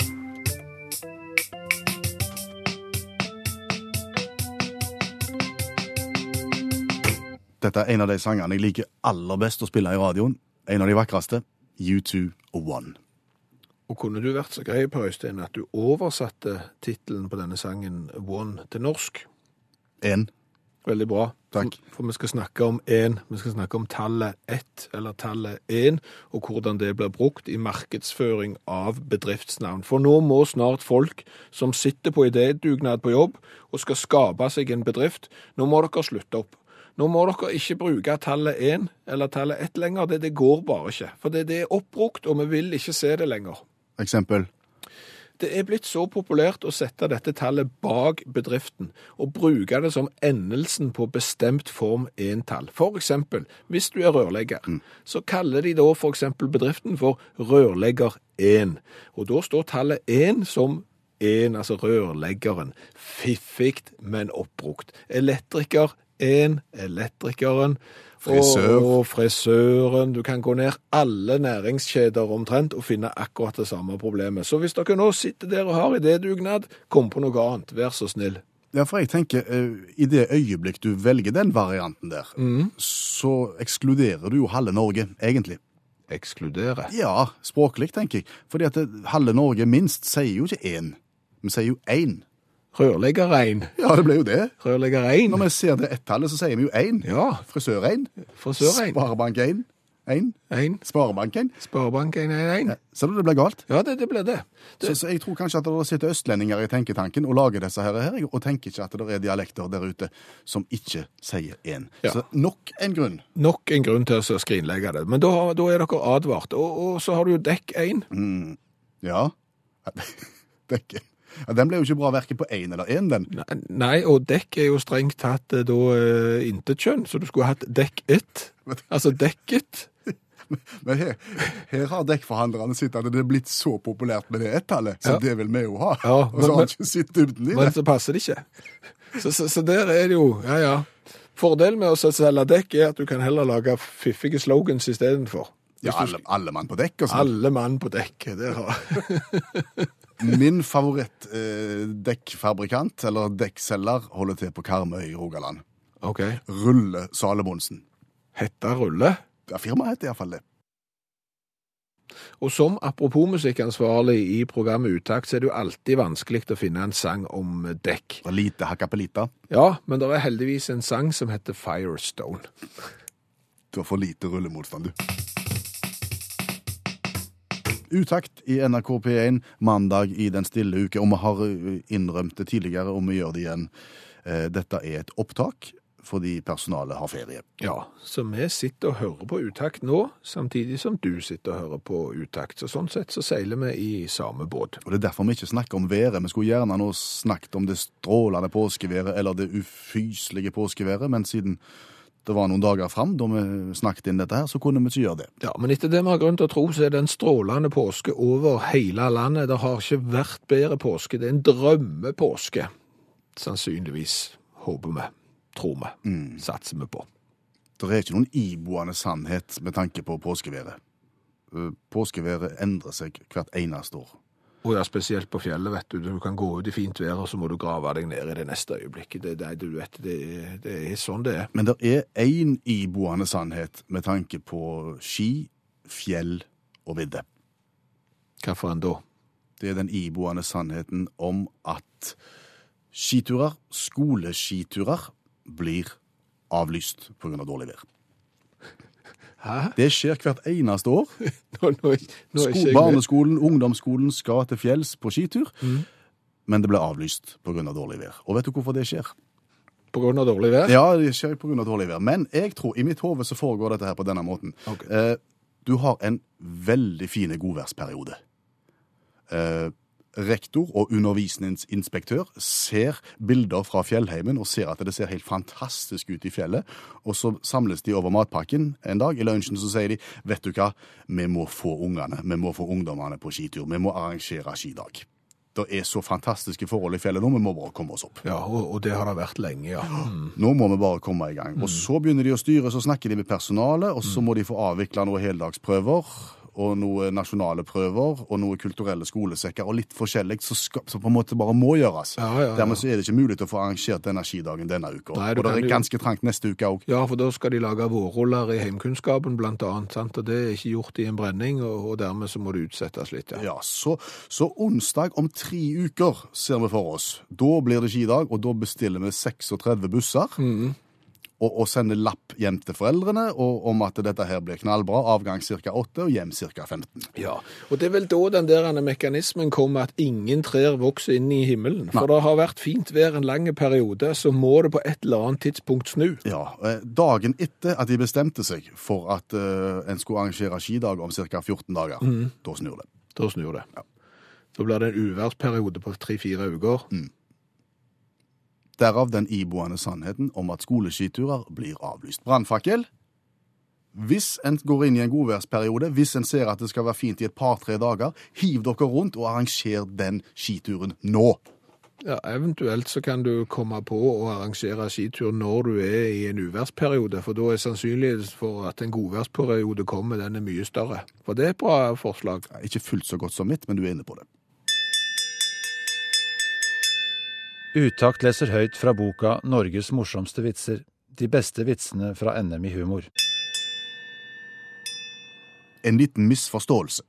Dette er en av de sangene jeg liker aller best å spille i radioen. En av de vakreste. U2 og One. Og kunne du vært så grei på Øystein at du oversatte tittelen på denne sangen One til norsk? En. Veldig bra. Takk. For, for vi skal snakke om én. Vi skal snakke om tallet ett, eller tallet én, og hvordan det blir brukt i markedsføring av bedriftsnavn. For nå må snart folk som sitter på idédugnad på jobb og skal skape seg en bedrift, nå må dere slutte opp. Nå må dere ikke bruke tallet én eller tallet ett lenger. Det, det går bare ikke. For det, det er oppbrukt, og vi vil ikke se det lenger. Eksempel. Det er blitt så populært å sette dette tallet bak bedriften og bruke det som endelsen på bestemt form entall. For eksempel, hvis du er rørlegger, så kaller de da for eksempel bedriften for rørlegger 1. Og da står tallet 1 som 1, altså rørleggeren. Fiffig, men oppbrukt. Elektriker 1, elektrikeren. Frisør. Og, og frisøren. Du kan gå ned alle næringskjeder omtrent og finne akkurat det samme problemet. Så hvis dere nå sitter der og har idédugnad, kom på noe annet. Vær så snill. Ja, for jeg tenker, eh, i det øyeblikk du velger den varianten der, så ekskluderer du jo halve Norge, egentlig. Ekskludere. Ja, språklig, tenker jeg. Fordi at det, halve Norge minst sier jo ikke én, vi sier jo én. Rørleggerrein. Ja, det ble jo det. Rørleggerein. Når vi ser det ett-tallet, så sier vi jo én. Ja. Frisør-én. Frisør-ein. Sparebank-én. Én. Ein. Sparebank-én. Sparebank 111. Ser du det blir galt? Ja, det, det ble det. Så, så jeg tror kanskje at det sitter østlendinger i tenketanken og lager disse her, her og tenker ikke at det er dialekter der ute som ikke sier én. Ja. Så nok en grunn. Nok en grunn til å skrinlegge det. Men da, da er dere advart. Og, og så har du jo dekk 1. Ja. Dekke. Ja, den ble jo ikke bra verken på én eller én, den. Nei, og dekk er jo strengt tatt eh, da uh, intetkjønn, så du skulle hatt dekk ett. Altså dekket. Men her, her har dekkforhandlerne sett at det er blitt så populært med det ett-tallet, så Ja. det vil vi jo ha. Ja, og så har men- han ikke sett dybden i Men så passer det ikke. Så, så, så der er det jo Ja, ja. Fordelen med å selge dekk er at du kan heller lage fiffige slogans istedenfor. Ja, alle, alle mann på dekk og sånn. Alle mann på dekk. det har Min favoritt eh, eller dekkselger, holder til på Karmøy i Rogaland. OK. Rulle Salomonsen. Hetta rulle. Ja, firmaet heter iallfall det. Og som apropos musikkansvarlig i programmet Utakt, så er det jo alltid vanskelig å finne en sang om dekk. Og lite hakkapelita. Ja, men det er heldigvis en sang som heter Firestone. Du har for lite rullemotstand, du. Utakt i NRK P1 mandag i den stille uke, og vi har eh, innrømt det tidligere, og vi gjør det igjen. Eh, Dette er et opptak fordi personalet har ferie. Ja, så vi sitter og hører på Utakt nå, samtidig som du sitter og hører på Utakt. Så sånn sett så seiler vi i samme båt. Og Det er derfor vi ikke snakker om været. Vi skulle gjerne nå snakket om det strålende påskeværet eller det ufyselige påskeværet, men siden det var noen dager fram da vi snakket inn dette her, så kunne vi ikke gjøre det. Ja, men etter det vi har grunn til å tro, så er det en strålende påske over hele landet. Det har ikke vært bedre påske. Det er en drømmepåske. Sannsynligvis, håper vi. Tror vi. Satser vi på. Det er ikke noen iboende sannhet med tanke på påskeværet. Eh, Påskeværet endrer seg hvert eneste år. Og ja, spesielt på fjellet, vet du. Du kan gå ut i fint vær, og så må du grave deg ned i det neste øyeblikket. Det, det, du vet, det, det er sånn det er. Men det er én iboende sannhet med tanke på ski, fjell og vidde. Hva en da? Det er den iboende sannheten om at skiturer, skoleskiturer, blir avlyst pga. Av dårlig vær. Hæ? Det skjer hvert eneste år. Nå, nå, nå Sko ikke jeg med. barneskolen, ungdomsskolen skal til fjells på skitur, men det ble avlyst pga. Av dårlig vær. Og vet du hvorfor det skjer? På grunn av dårlig vær? Ja, det skjer pga. dårlig vær. Men jeg tror, i mitt hode så foregår dette her på denne måten. Okay. Eh, du har en veldig fin godværsperiode. Eh, rektor og undervisningsinspektør ser bilder fra fjellheimen og ser at det ser helt fantastisk ut i fjellet. Og så samles de over matpakken en dag. I lunsjen så sier de vet du hva, vi må få ungene, vi må få ungdommene på skitur. Vi må arrangere skidag. Det er så fantastiske forhold i fjellet nå, vi må bare komme oss opp. Ja, og, og det har det vært lenge, ja. Mm. Nå må vi bare komme i gang. Og så begynner de å styre, så snakker de med personalet, og så må de få avvikla noen heldagsprøver. Og noen nasjonale prøver og noen kulturelle skolesekker og litt forskjellig som som på en måte bare må gjøres. Ja, ja, ja. Dermed så er det ikke mulig å få arrangert denne skidagen denne uka. Nei, og det er ganske trangt neste uke òg. Ja, for da skal de lage vårruller i heimkunnskapen blant annet, sant? og det er ikke gjort i en brenning, og, og dermed så må det utsettes litt, ja. Så, så onsdag om tre uker ser vi for oss. Da blir det skidag, og da bestiller vi 36 busser. Mm. Og, og sender lapp hjem til foreldrene og, om at dette her blir knallbra. Avgang ca. 8 og hjem ca. 15. Ja, og det er vel da den der mekanismen kommer at ingen trær vokser inn i himmelen. For det har vært fint vær en lang periode, så må det på et eller annet tidspunkt snu. Ja, eh, Dagen etter at de bestemte seg for at uh, en skulle arrangere skidag om ca. 14 dager, Mm. da snur det. Da snur det. Da blir det en uværsperiode på tre-fire uker. Derav den iboende sannheten om at skoleskiturer blir avlyst. Brannfakkel. Hvis en går inn i en godværsperiode, hvis en ser at det skal være fint i et par-tre dager, hiv dere rundt og arranger den skituren nå. Ja, Eventuelt så kan du komme på å arrangere skitur når du er i en uværsperiode, for da er sannsynligheten for at en godværsperiode kommer, den er mye større. For det er et bra forslag. Ikke fullt så godt som mitt, men du er inne på det. Utakt leser høyt fra boka 'Norges morsomste vitser'. De beste vitsene fra NM i humor. En liten misforståelse.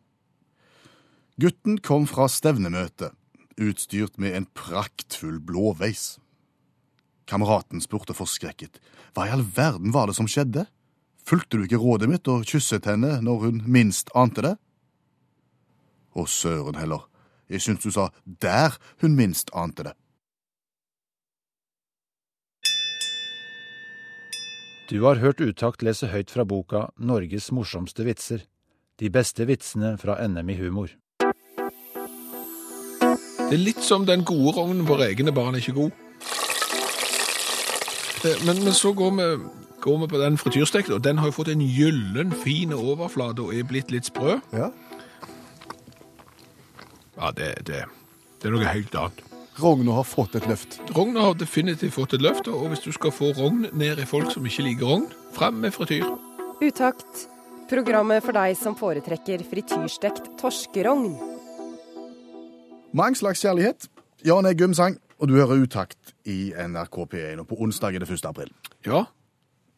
Gutten kom fra stevnemøte, utstyrt med en praktfull blåveis. Kameraten spurte forskrekket. Hva i all verden var det som skjedde? Fulgte du ikke rådet mitt og kysset henne når hun minst ante det? Å, søren heller. Jeg syns du sa der hun minst ante det. Du har hørt Utakt lese høyt fra boka 'Norges morsomste vitser'. De beste vitsene fra NM i humor. Det er litt som den gode rognen hvor egne barn er ikke god. Eh, Men, men så går vi, går vi på den frityrstekte, og den har jo fått en gyllen, fin overflate og er blitt litt sprø. Ja. Ja, det, det, det er noe helt annet. Rogna har fått et løft. Rogna har definitivt fått et løft, og hvis du skal få rogn ned i folk som ikke liker rogn, fram med frityr. Utakt. Programmet for deg som foretrekker frityrstekt torskerogn. Mang slags kjærlighet. Jan Eggum sang, og du hører utakt i NRK P1. Og på onsdag er det 1. april. Ja,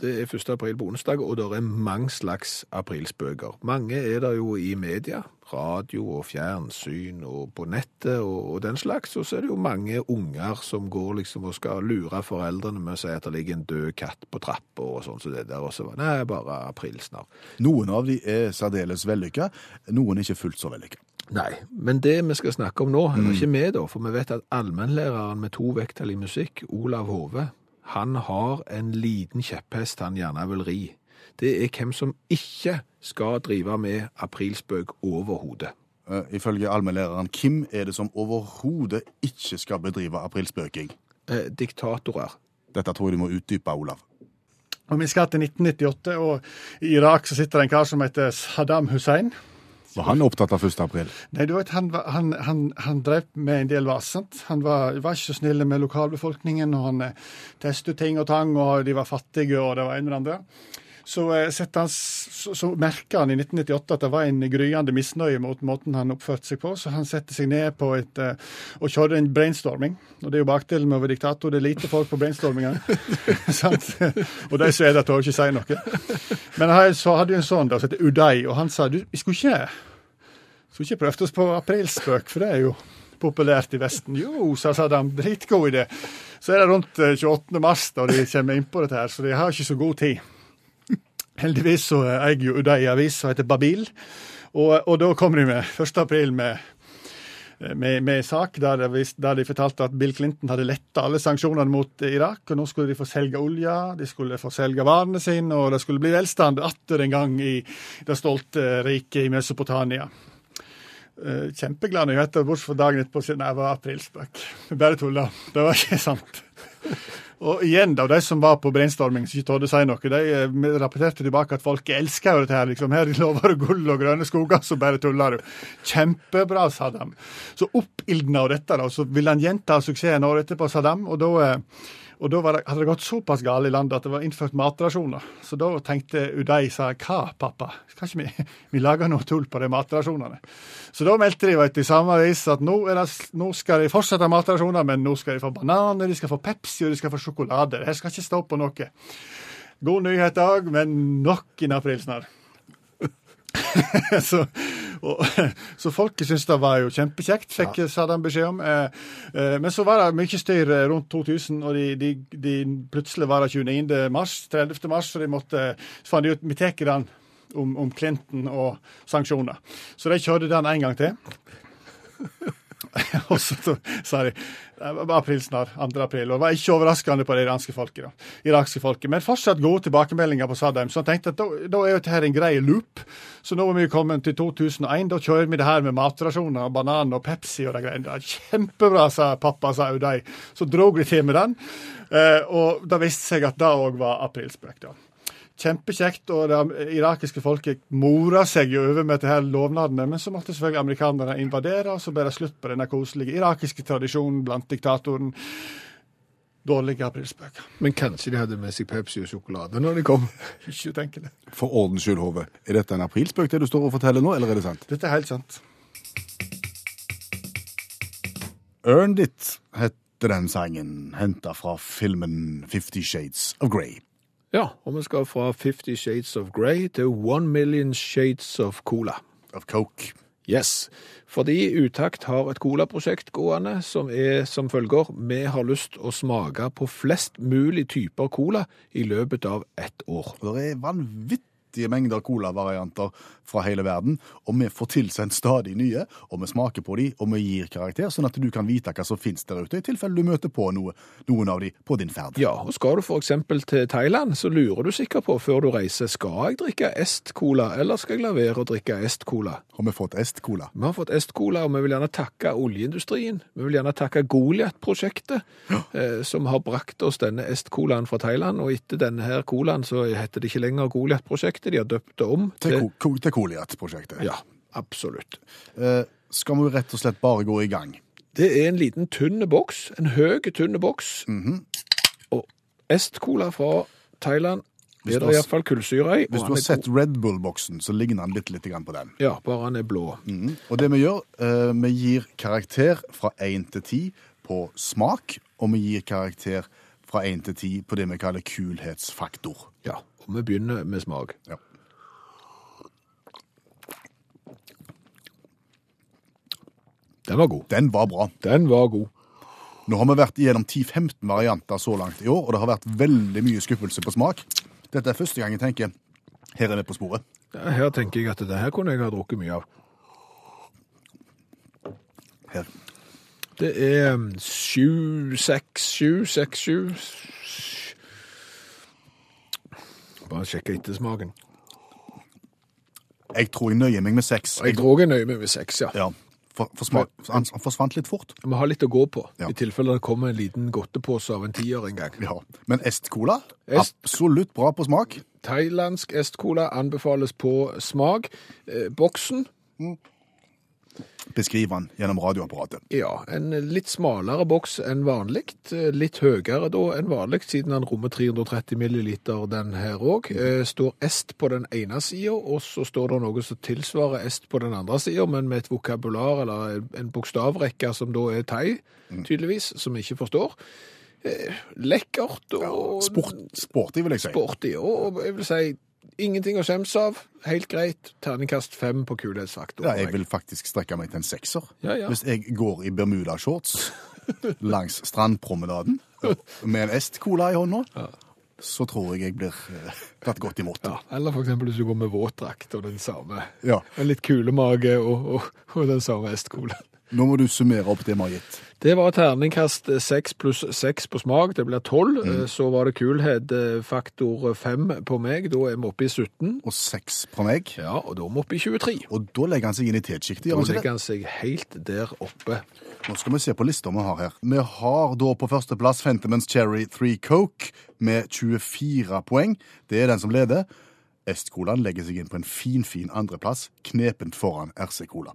det er 1. april på onsdag, og det er mange slags aprilspøker. Mange er det jo i media, radio og fjernsyn og på nettet og, og den slags, og så er det jo mange unger som går liksom og skal lure foreldrene med å si at det ligger en død katt på trappa og sånn som det der, og så nei, bare aprilsnarr. Noen av de er særdeles vellykka, noen er ikke fullt så vellykka. Nei, men det vi skal snakke om nå, eller ikke vi da, for vi vet at allmennlæreren med to vekttall i musikk, Olav Hove, han har en liten kjepphest han gjerne vil ri. Det er hvem som ikke skal drive med aprilspøk overhodet. Uh, ifølge allmennlæreren hvem er det som overhodet ikke skal bedrive aprilspøking. Eh, diktatorer. Dette tror jeg du må utdype, Olav. Og Vi skal til 1998, og i Irak så sitter det en kar som heter Saddam Hussein. Var han opptatt av 1. april? Nei, du vet, han, han, han, han drev med en del vasent. Han var, var ikke så snill med lokalbefolkningen, og han eh, testet ting og tang, og de var fattige, og det var en med annen. Så, eh, han, så, så merka han i 1998 at det var en gryende misnøye mot måten han oppførte seg på, så han satte seg ned på et, eh, og kjørte en brainstorming. Og det er jo bakdelen med å være diktator, det er lite folk på brainstormingene. og de som er der, tør ikke si noe. Men han så hadde jo en sånn som heter Uday, og han sa du, vi skulle ikke skulle ikke prøvd oss på aprilspøk, for det er jo populært i Vesten. Jo, sa Saddam, dritgod idé. Så er det rundt eh, 28. mars da de kommer inn på dette her, så de har ikke så god tid. Heldigvis så eh, eier jo de avis som heter Babil, og, og da kommer de med 1. april med med, med sak der, de, der de fortalte at Bill Clinton hadde letta alle sanksjonene mot Irak, og nå skulle de få selge olje, de skulle få selge varene sine, og det skulle bli velstand atter en gang i det stolte riket i Mesopotamia. Eh, Kjempeglad nyheter, bortsett fra dagen etterpå siden jeg var aprilspøk. Bare tulla. Det var ikke sant. Og igjen, da, de som var på brainstorming, som ikke torde si noe, de eh, rapporterte tilbake at folk elsker jo dette her. liksom. Her lover du gull og grønne skoger, så bare tuller du. Kjempebra, Saddam. Så oppildna av dette, da, så ville han gjenta suksessen året etterpå, Saddam. Og da, eh, og da det, hadde det gått såpass galt i landet at det var innført matrasjoner. Så da tenkte Uday sa hva, pappa, kan ikke vi, vi lage noe tull på de matrasjonene? Så da meldte de vet, i samme avis at nå, det, nå skal de fortsette matrasjoner, men nå skal de få bananer, de skal få Pepsi og de skal få sjokolade. Det skal ikke stå på noe. God nyhet òg, men nok en aprilsnarr. så, og, så folket syntes det var jo kjempekjekt, fikk Saddam beskjed om. Eh, eh, men så var det mye styr eh, rundt 2000, og de, de, de plutselig var det 29. mars, 30. mars, så de måtte så fant de ut vi tar den om, om Clinton og sanksjoner. Så de kjørte den en gang til. og så sa de det april snart, 2. april. Og det var ikke overraskende på det iranske folket. da, irakske folket. Men fortsatt gode tilbakemeldinger på Saddam. Så han tenkte at da, da er jo dette en grei loop. Så nå er vi kommet til 2001. Da kjører vi det her med matrasjoner, og banan og Pepsi og de greiene. Det er Kjempebra, sa pappa, sa Uday. Så drog de til med den. Eh, og det viste seg at det òg var aprilspøk. da. Kjempekjekt, og det irakiske folket mora seg jo over med dette her lovnadene, men så måtte selvfølgelig amerikanerne invadere, og så ble det slutt på denne koselige irakiske tradisjonen blant diktatoren. Dårlige aprilspøker. Men kanskje de hadde med seg Pepsi og sjokolade når de kom? Ikke utenkelig. For ordens skyld, Hove. Er dette en aprilspøk det du står og forteller nå, eller er det sant? Dette er helt sant. Earned It heter den sangen, henta fra filmen Fifty Shades of Grey. Ja, og vi skal fra Fifty Shades of Grey til One Million Shades of Cola. Of Coke. Yes, fordi Utakt har et colaprosjekt gående som er som følger. Vi har lyst å smake på flest mulig typer cola i løpet av ett år. Det er vanvittige mengder colavarianter fra hele verden, og vi får tilsendt stadig nye, og vi smaker på de, og vi gir karakter, sånn at du kan vite hva som finnes der ute, i tilfelle du møter på noe, noen av de på din ferd. Ja, og skal du eksempel til Thailand, så lurer du sikkert på før du reiser, skal jeg drikke Est-cola, eller skal jeg la være å drikke Est-cola? Har vi fått Est-cola? Vi har fått Est-cola, og vi vil gjerne takke oljeindustrien. Vi vil gjerne takke Goliat-prosjektet, eh, som har brakt oss denne Est-colaen fra Thailand. Og etter denne her colaen så heter det ikke lenger Goliat-prosjektet, de har døpt det om Til, til til Goliat-prosjektet. Ja, absolutt. Eh, skal vi rett og slett bare gå i gang? Det er en liten tynn boks, en høy tynn boks. Mhm. Og Est-cola fra Thailand Hvis er du det iallfall kullsyre i. Hvis du har er sett. Red Bull-boksen, så ligner den bitte litt på den. Ja, bare han er blå. Mhm. Og det vi gjør, eh, vi gir karakter fra 1 til 10 på smak, og vi gir karakter fra 1 til 10 på det vi kaller kulhetsfaktor. Ja, og vi begynner med smak. Ja. Den var god. Den var bra. Den var god. Nå har vi vært igjennom 10-15 varianter så langt i år, og det har vært veldig mye skuffelse på smak. Dette er første gang jeg tenker her er vi på sporet. Ja, her tenker jeg at det her kunne jeg ha drukket mye av. Her. Det er sju, seks, sju, seks, sju. Bare sjekke ettersmaken. Jeg tror jeg nøyer meg med seks. Jeg tror jeg nøyer meg med seks, ja. Ja, for, for smak, han, han forsvant litt fort. Vi har litt å gå på, Ja. i tilfelle det kommer en liten godtepose av en tier en gang. Ja. Men Est-cola, Est- absolutt bra på smak. Thailandsk Est-cola anbefales på smak. Eh, boksen, Beskriv han gjennom radioapparatet. ja, en litt smalere boks enn vanlig. Litt høyere da enn vanlig, siden han rommer 330 milliliter den her òg. Eh, står Est på den ene sida, og så står det noe som tilsvarer Est på den andre sida, men med et vokabular eller en- bokstavrekke som da er thai, tydeligvis, som vi ikke forstår. Eh, Lekkert og Sport, sporty, vil jeg si. sporty, og jeg vil si ingenting å skjemmes av. Helt greit. Terningkast fem på kulhetsfaktor. Ja, jeg vil faktisk strekke meg til en sekser. Ja, ja. Hvis jeg går i Bermuda-shorts langs strandpromenaden med en Est-cola i hånda, så tror jeg jeg blir eh, tatt godt imot. Ja, eller eksempel hvis du går med våtdrakt og den samme. Ja. En litt kulemage og, og, og den samme Est-cola. Nå må du summere opp det vi har gitt. Det var terningkast seks pluss seks på smak, det blir tolv. Så var det kulhet eh, faktor fem på meg, da er vi oppe i 17. Og seks på meg. Ja, og da er vi oppe i 23. Og da legger han seg inn i tetsjiktet, Da gjør han ikke legger han seg helt der oppe. Nå skal vi se på lista vi har her. Vi har da på førsteplass Fentimans Cherry 3 Coke med 24 poeng. Det er den som leder. Est-colaen legger seg inn på en fin, fin andreplass, knepent foran RC-cola.